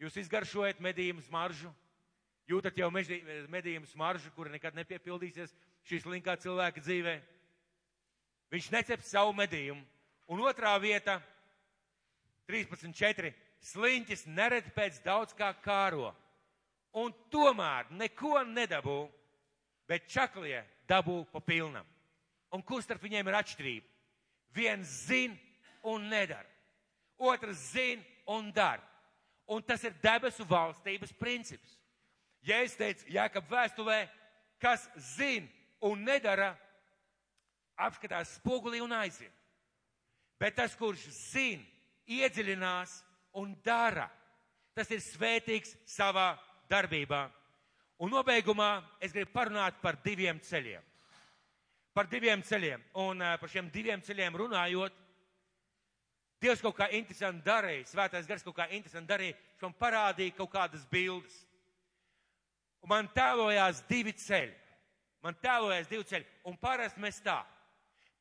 Speaker 1: Jūs izgaršojat medījumu smaržu, jūtat jau medījumu smaržu, kura nekad nepiepildīsies šīs linkā cilvēka dzīvē. Viņš neceps savu medījumu. Un otrā vieta, 13.4. Sliņķis nered pēc daudz kā kāro un tomēr neko nedabū, bet čaklie dabū pa pilnam. Un kur starp viņiem ir atšķirība? Viens zin un nedara, otrs zin un dara. Un tas ir debesu valstības princips. Ja es teicu, Jākab vēstulē, kas zin un nedara, apskatās spogulī un aiziet. Bet tas, kurš zin, iedziļinās un dara, tas ir svētīgs savā darbībā. Un nobeigumā es gribu parunāt par diviem ceļiem. Par diviem ceļiem. Un uh, par šiem diviem ceļiem runājot, Dievs kaut kā interesanti darīja, svētais gars kaut kā interesanti darīja, viņš man parādīja kaut kādas bildes. Un man tēlojās divi ceļi. Man tēlojās divi ceļi. Un parasti mēs tā.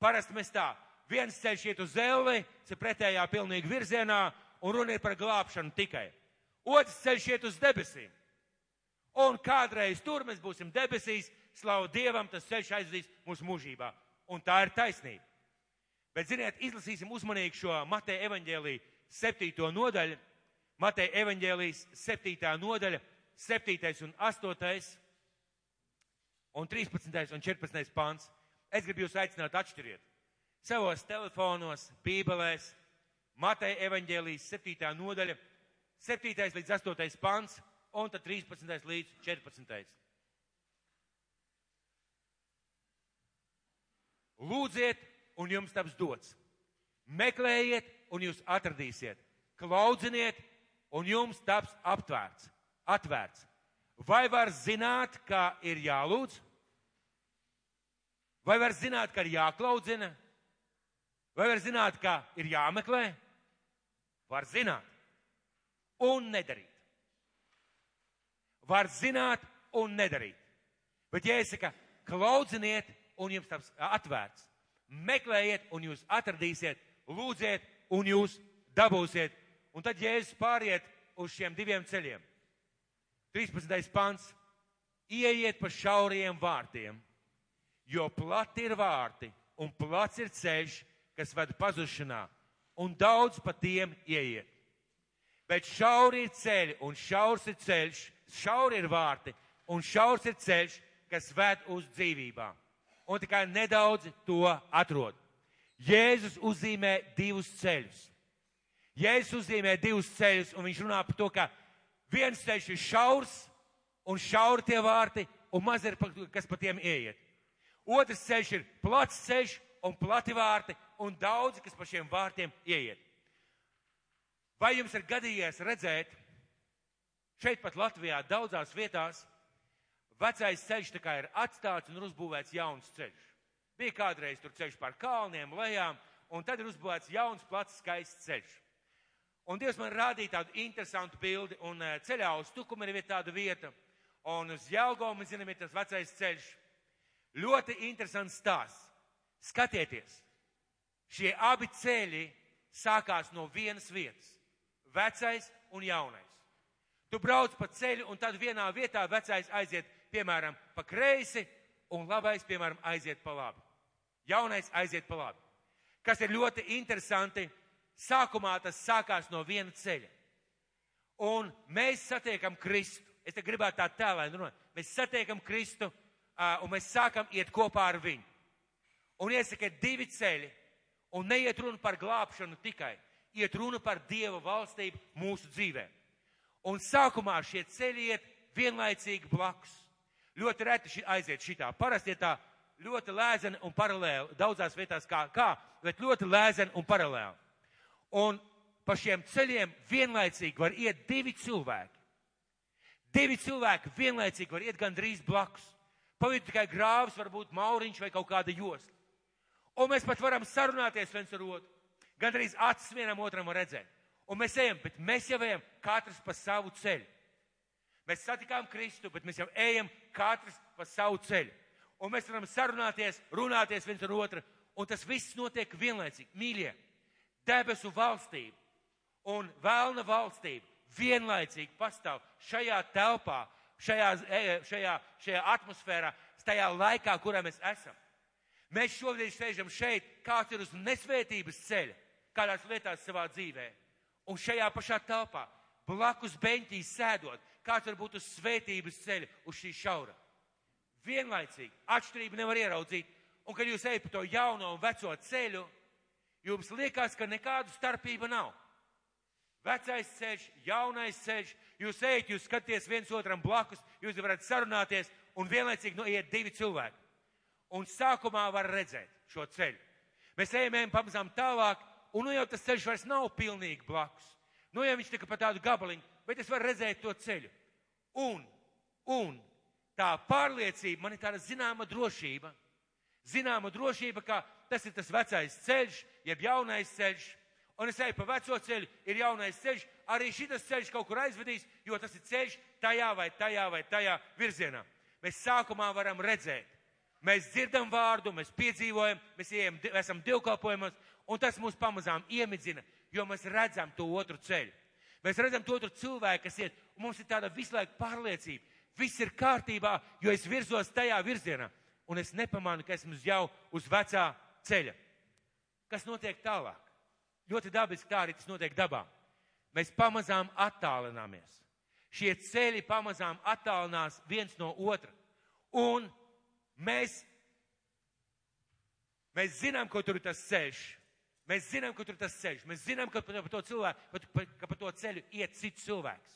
Speaker 1: Parasti mēs tā. Viens ceļš iet uz elli, ir pretējā pilnīgi virzienā, un runa ir par glābšanu tikai. Otrs ceļš iet uz debesīm un kādreiz tur mēs būsim debesīs, slavu Dievam, tas ceļš aizvedīs mūsu mūžībā. Un tā ir taisnība. Bet, ziniet, izlasīsim uzmanīgi šo Mateja evaņģēlīju septīto nodaļu. Mateja evaņģēlijas septītā nodaļa, septītais un astotais un 13. un 14. pāns. Es gribu jūs aicināt atšķiriet. Savos telefonos, bībelēs, Mateja evaņģēlijas septītā nodaļa, septītais līdz astotais pāns un tad 13. līdz 14. Lūdziet, un jums taps dots. Meklējiet, un jūs atradīsiet. Klaudziniet, un jums taps aptvērts. Atvērts. Vai var zināt, kā ir jālūdz? Vai var zināt, ka ir jāklaudzina? Vai var zināt, kā ir jāmeklē? Var zināt un nedarīt var zināt un nedarīt. Bet, ja es saku, klaudziniet, un jums taps atvērts, meklējiet, un jūs atradīsiet, lūdziet, un jūs dabūsiet. Un tad Jēzus pāriet uz šiem diviem ceļiem. 13. pants. Ieiet pa šauriem vārtiem, jo plati ir vārti un plats ir ceļš, kas ved pazušanā, un daudz pa tiem ieiet. Bet šauri ir ceļi un šaurs ir ceļš, šauri ir vārti un šaurs ir ceļš, kas ved uz dzīvībām. Un tikai nedaudz to atrod. Jēzus uzzīmē divus ceļus. Jēzus uzzīmē divus ceļus, un viņš runā par to, ka viens ceļš ir šaurs, un šauri tie vārti, un maz ir, kas pa tiem ieiet. Otrs ceļš ir plats ceļš, un plati vārti, un daudzi, kas pa šiem vārtiem ieiet. Vai jums ir gadījies redzēt, Šeit pat Latvijā daudzās vietās vecais ceļš tā kā ir atstāts un ir uzbūvēts jauns ceļš. Bija kādreiz tur ceļš pār kalniem, lejām, un tad ir uzbūvēts jauns, plats, skaists ceļš. Un Dievs man rādīja tādu interesantu bildi, un eh, ceļā uz Tukumu ir tāda vieta, un uz Jelgomu, mēs zinām, ir tas vecais ceļš. Ļoti interesants stāsts. Skatieties, šie abi ceļi sākās no vienas vietas - vecais un jaunais. Tu brauc pa ceļu, un tad vienā vietā vecais aiziet, piemēram, pa kreisi, un labais, piemēram, aiziet pa labi. Jaunais aiziet pa labi. Kas ir ļoti interesanti, sākumā tas sākās no viena ceļa. Un mēs satiekam Kristu. Es te gribētu tā tēlēni runāt. Mēs satiekam Kristu, un mēs sākam iet kopā ar viņu. Un iesaka divi ceļi, un neiet runa par glābšanu tikai, iet runa par Dieva valstību mūsu dzīvēm. Un sākumā šie ceļi iet vienlaicīgi blakus. Ļoti reti ši, aiziet šitā. Parasti ir tā ļoti lēzeni un paralēli, daudzās vietās kā, kā, bet ļoti lēzeni un paralēli. Un pa šiem ceļiem vienlaicīgi var iet divi cilvēki. Divi cilvēki vienlaicīgi var iet gandrīz blakus. Pa vidu tikai grāvs, varbūt mauriņš vai kaut kāda josla. Un mēs pat varam sarunāties viens ar otru. Gandrīz acis vienam otram var redzēt. Un mēs ejam, bet mēs jau ejam katrs pa savu ceļu. Mēs satikām Kristu, bet mēs jau ejam katrs pa savu ceļu. Un mēs varam sarunāties, runāties viens ar otru, un tas viss notiek vienlaicīgi. Mīļie, debesu valstība un vēlna valstība vienlaicīgi pastāv šajā telpā, šajā, e, šajā, šajā atmosfērā, tajā laikā, kurā mēs esam. Mēs šobrīd sēžam šeit, kāds ir uz nesvētības ceļa, kādās lietās savā dzīvē. Un šajā pašā telpā, blakus beņķī sēdot, kāds var būt uz svētības ceļa, uz šī šaura. Vienlaicīgi, atšķirību nevar ieraudzīt. Un, kad jūs ejat pa to jauno un veco ceļu, jums liekas, ka nekādu starpību nav. Vecais ceļš, jaunais ceļš, jūs ejat, jūs skaties viens otram blakus, jūs varat sarunāties un vienlaicīgi noiet divi cilvēki. Un sākumā var redzēt šo ceļu. Mēs ejam, ejam pamazām tālāk, un nu jau tas ceļš vairs nav pilnīgi blakus. Nu jau viņš tikai pa tādu gabaliņu, bet es varu redzēt to ceļu. Un, un tā pārliecība, man ir tāda zināma drošība, zināma drošība, ka tas ir tas vecais ceļš, jeb jaunais ceļš, un es eju pa veco ceļu, ir jaunais ceļš, arī šis ceļš kaut kur aizvedīs, jo tas ir ceļš tajā vai tajā vai tajā virzienā. Mēs sākumā varam redzēt, mēs dzirdam vārdu, mēs piedzīvojam, mēs ejam, esam divkalpojumos, un tas mūs pamazām iemidzina, jo mēs redzam to otru ceļu. Mēs redzam to otru cilvēku, kas iet, un mums ir tāda visu laiku pārliecība. Viss ir kārtībā, jo es virzos tajā virzienā, un es nepamanu, ka esmu jau uz vecā ceļa. Kas notiek tālāk? Ļoti dabiski tā arī tas notiek dabā. Mēs pamazām attālināmies. Šie ceļi pamazām attālinās viens no otra. Un mēs, mēs zinām, ko tur ir tas ceļš. Mēs zinām, ka tur ir tas ceļš. Mēs zinām, ka pa to, cilvēku, ka pa to ceļu iet cits cilvēks.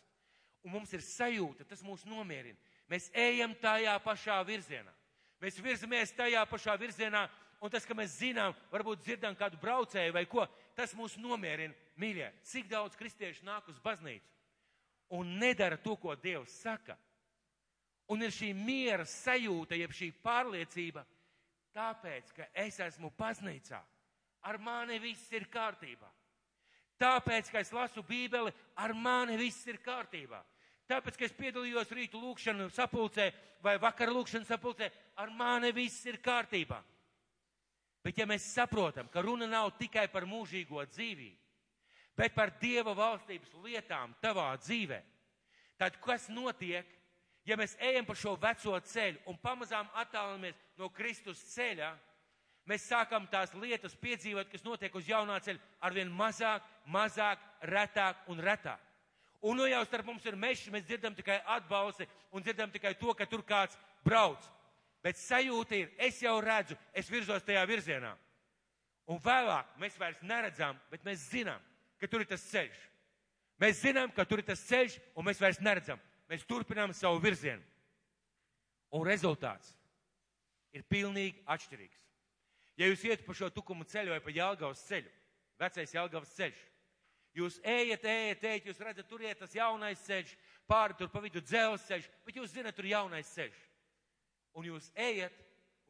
Speaker 1: Un mums ir sajūta, tas mūs nomierina. Mēs ejam tajā pašā virzienā. Mēs virzamies tajā pašā virzienā, un tas, ka mēs zinām, varbūt dzirdam kādu braucēju vai ko, tas mūs nomierina. Mīļie, cik daudz kristiešu nāk uz baznīcu un nedara to, ko Dievs saka. Un ir šī miera sajūta, jeb šī pārliecība, tāpēc, ka es esmu baznīcā. Ar mani viss ir kārtībā. Tāpēc, ka es lasu Bībeli, ar mani viss ir kārtībā. Tāpēc, ka es piedalījos rītu lūkšanu sapulcē vai vakar lūkšanu sapulcē, ar mani viss ir kārtībā. Bet ja mēs saprotam, ka runa nav tikai par mūžīgo dzīvību, bet par Dieva valstības lietām tavā dzīvē, tad kas notiek, ja mēs ejam pa šo veco ceļu un pamazām attālinamies no Kristus ceļa, mēs sākam tās lietas piedzīvot, kas notiek uz jaunā ceļa, arvien mazāk, mazāk, retāk un retāk. Un nu jau starp mums ir meši, mēs dzirdam tikai atbalsi un dzirdam tikai to, ka tur kāds brauc bet sajūta ir, es jau redzu, es virzos tajā virzienā. Un vēlāk mēs vairs neredzam, bet mēs zinām, ka tur ir tas ceļš. Mēs zinām, ka tur ir tas ceļš, un mēs vairs neredzam. Mēs turpinām savu virzienu. Un rezultāts ir pilnīgi atšķirīgs. Ja jūs iet pa šo tukumu ceļu vai pa Jālgavas ceļu, vecais Jālgavas ceļš, jūs ejat, ejat, ejat, jūs redzat, tur iet tas jaunais ceļš, pāri tur pa vidu dzelzceļš, bet jūs zinat, tur jaunais ceļš un jūs ejat,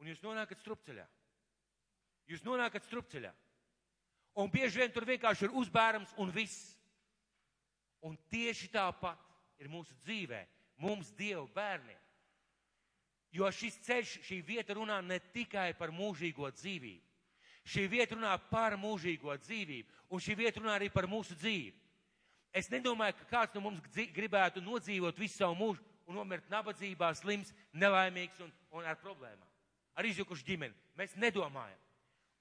Speaker 1: un jūs nonākat strupceļā. Jūs nonākat strupceļā. Un bieži vien tur vienkārši ir uzbērams un viss. Un tieši tāpat ir mūsu dzīvē, mums Dieva bērniem. Jo šis ceļš, šī vieta runā ne tikai par mūžīgo dzīvību. Šī vieta runā par mūžīgo dzīvību, un šī vieta runā arī par mūsu dzīvi. Es nedomāju, ka kāds no mums gribētu nodzīvot visu savu mūžu un nomirt nabadzībā, slims, nelaimīgs un, un ar problēmām. Ar izjukušu ģimeni. Mēs nedomājam.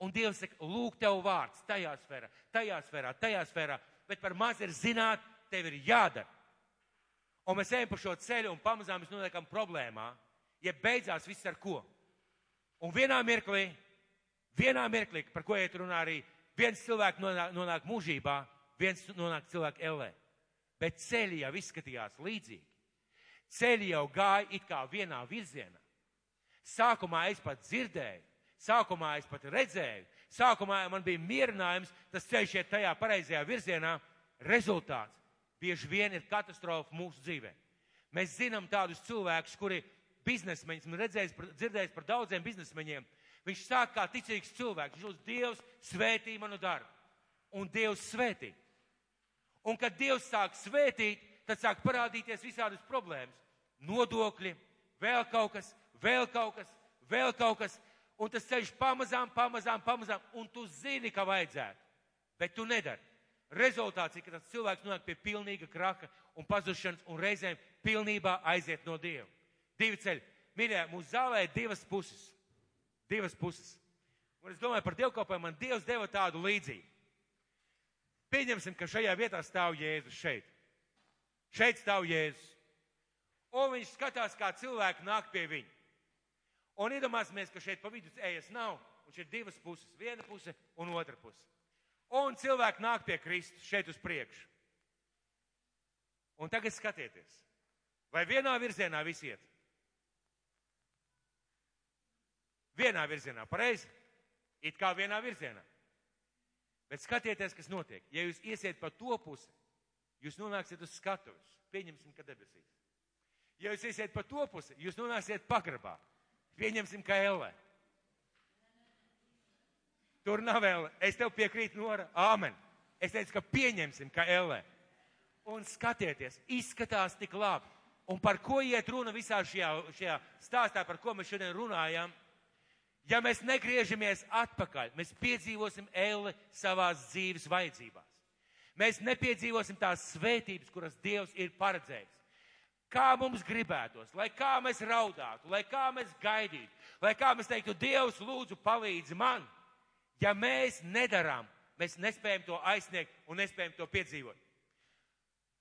Speaker 1: Un Dievs saka, lūk, tev vārds tajā sfērā, tajā sfērā, tajā sfērā, bet par maz ir zināt, tev ir jādara. Un mēs ejam pa šo ceļu un pamazām mēs noliekam problēmā, ja beidzās viss ar ko. Un vienā mirklī, vienā mirklī, par ko iet runā arī, viens cilvēks nonāk, nonāk mūžībā, viens nonāk cilvēku ellē. Bet ceļi jau izskatījās līdzīgi ceļi jau gāja it kā vienā virzienā. Sākumā es pat dzirdēju, sākumā es pat redzēju, sākumā man bija mierinājums, tas ceļš iet tajā pareizajā virzienā. Rezultāts bieži vien ir katastrofa mūsu dzīvē. Mēs zinām tādus cilvēkus, kuri biznesmeņus, man redzējis, dzirdējis par daudziem biznesmeņiem. Viņš sāk kā ticīgs cilvēks, viņš lūdz Dievs svētī manu darbu. Un Dievs svētī. Un kad Dievs sāk svētīt, tad sāk parādīties visādas problēmas. Nodokļi, vēl kaut kas, vēl kaut kas, vēl kaut kas. Un tas ceļš pamazām, pamazām, pamazām, un tu zini, ka vajadzētu, bet tu nedari. Rezultāts ir, ka tas cilvēks nonāk pie pilnīga kraka un pazušanas un reizēm pilnībā aiziet no Dieva. Divi ceļi. Mīļā, mūsu zālē ir divas puses. Divas puses. Un es domāju par dievkalpojumu, man Dievs deva tādu līdzību. Pieņemsim, ka šajā vietā stāv Jēzus šeit. Šeit stāv Jēzus. Un viņš skatās, kā cilvēki nāk pie viņa. Un iedomāsimies, ka šeit pa vidu ejas nav, un šeit ir divas puses, viena puse un otra puse. Un cilvēki nāk pie Kristus šeit uz priekšu. Un tagad skatieties, vai vienā virzienā visi iet? Vienā virzienā, pareizi? It kā vienā virzienā. Bet skatieties, kas notiek. Ja jūs iesiet pa to pusi, jūs nonāksiet uz skatuves. Pieņemsim, ka debesīs. Ja jūs iesiet pa to pusi, jūs nonāksiet pagrabā. Pieņemsim, ka ellē. Tur nav ellē. Es tev piekrītu, Nora. Āmen. Es teicu, ka pieņemsim, ka ellē. Un skatieties, izskatās tik labi. Un par ko iet runa visā šajā, šajā stāstā, par ko mēs šodien runājam? Ja mēs negriežamies atpakaļ, mēs piedzīvosim elli savās dzīves vajadzībās. Mēs nepiedzīvosim tās svētības, kuras Dievs ir paredzējis. Kā mums gribētos, lai kā mēs raudātu, lai kā mēs gaidītu, lai kā mēs teiktu, Dievs, lūdzu, palīdzi man. Ja mēs nedarām, mēs nespējam to aizsniegt un nespējam to piedzīvot.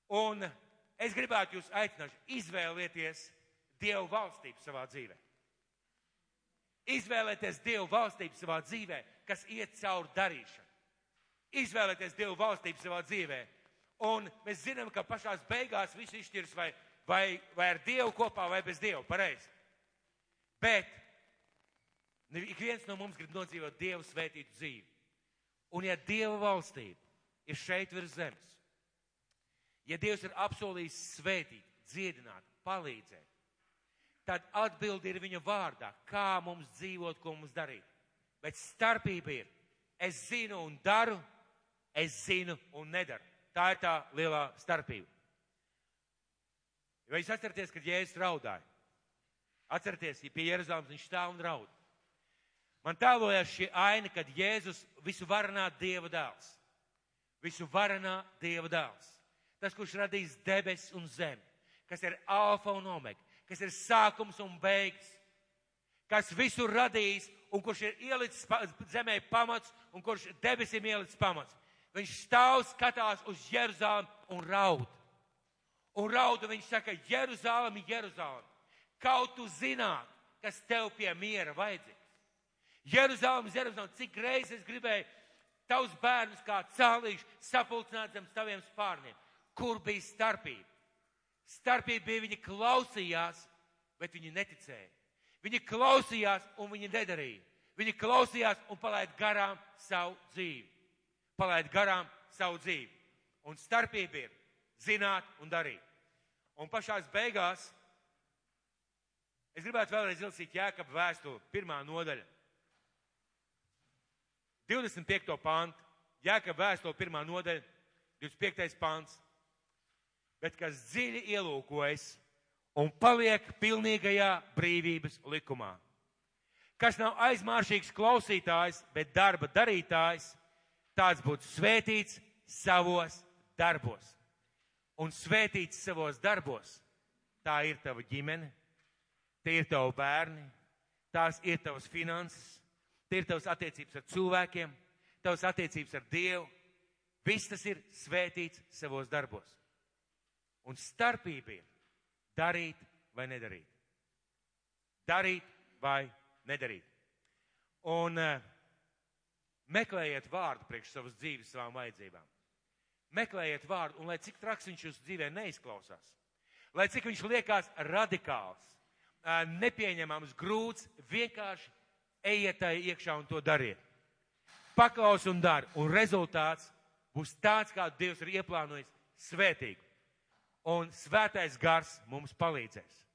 Speaker 1: Un es gribētu jūs aicināt, izvēlieties Dievu valstību savā dzīvē. Izvēlēties Dievu valstību savā dzīvē, kas iet cauri darīšanu. Izvēlēties Dievu valstību savā dzīvē. Un mēs zinām, ka pašās beigās viss izšķirs vai, vai, vai ar Dievu kopā vai bez Dievu. Pareizi. Bet ik viens no mums grib nodzīvot Dievu svētītu dzīvi. Un ja Dieva valstība ir šeit virs zemes, ja Dievs ir apsolījis svētīt, dziedināt, palīdzēt, tad atbildi ir viņa vārdā, kā mums dzīvot, ko mums darīt. Bet starpība ir, es zinu un daru, es zinu un nedaru. Tā ir tā lielā starpība. Vai jūs atceraties, kad Jēzus raudāja? Atcerieties, ja pie Jeruzalemes viņš stāv un raud. Man tēlojās šī aina, kad Jēzus visu varanā Dieva dēls. Visu varanā Dieva dēls. Tas, kurš radīs debesis un zemi, kas ir alfa un omega, kas ir sākums un beigas, kas visu radījis un kurš ir ielicis zemē pamats un kurš debesīm ielicis pamats. Viņš stāv, skatās uz Jeruzālēm un raud. Un raud, un viņš saka, Jeruzālēm, Jeruzālēm, kaut tu zināt, kas tev pie miera vajadzīgs. Jeruzālēm, Jeruzālēm, cik reizes es gribēju tavus bērnus kā cālīšu sapulcināt zem taviem spārniem. Kur bija starpība? Starpība bija, viņi klausījās, bet viņi neticēja. Viņi klausījās un viņi nedarīja. Viņi klausījās un palaid garām savu dzīvi. Palaid garām savu dzīvi. Un starpība ir zināt un darīt. Un pašās beigās es gribētu vēlreiz izlasīt Jēkab vēstuli, pirmā nodaļa. 25. pāntu. Jēkab vēstuli, pirmā nodaļa, 25. pāns bet kas dziļi ielūkojas un paliek pilnīgajā brīvības likumā. Kas nav aizmāršīgs klausītājs, bet darba darītājs, tāds būtu svētīts savos darbos. Un svētīts savos darbos, tā ir tava ģimene, tie ir tavi bērni, tās ir tavas finanses, tie ir tavas attiecības ar cilvēkiem, tavas attiecības ar Dievu. Viss tas ir svētīts savos darbos. Un starpība ir darīt vai nedarīt. Darīt vai nedarīt. Un uh, meklējiet vārdu priekš savas dzīves, savām vajadzībām. Meklējiet vārdu, un lai cik traks viņš jūsu dzīvē neizklausās, lai cik viņš liekas radikāls, nepieņemams, grūts, vienkārši ejiet tai iekšā un to dariet. Paklaus un dari, un rezultāts būs tāds, kā Dievs ir ieplānojis, svētīgi. Un svētais gars mums palīdzēs.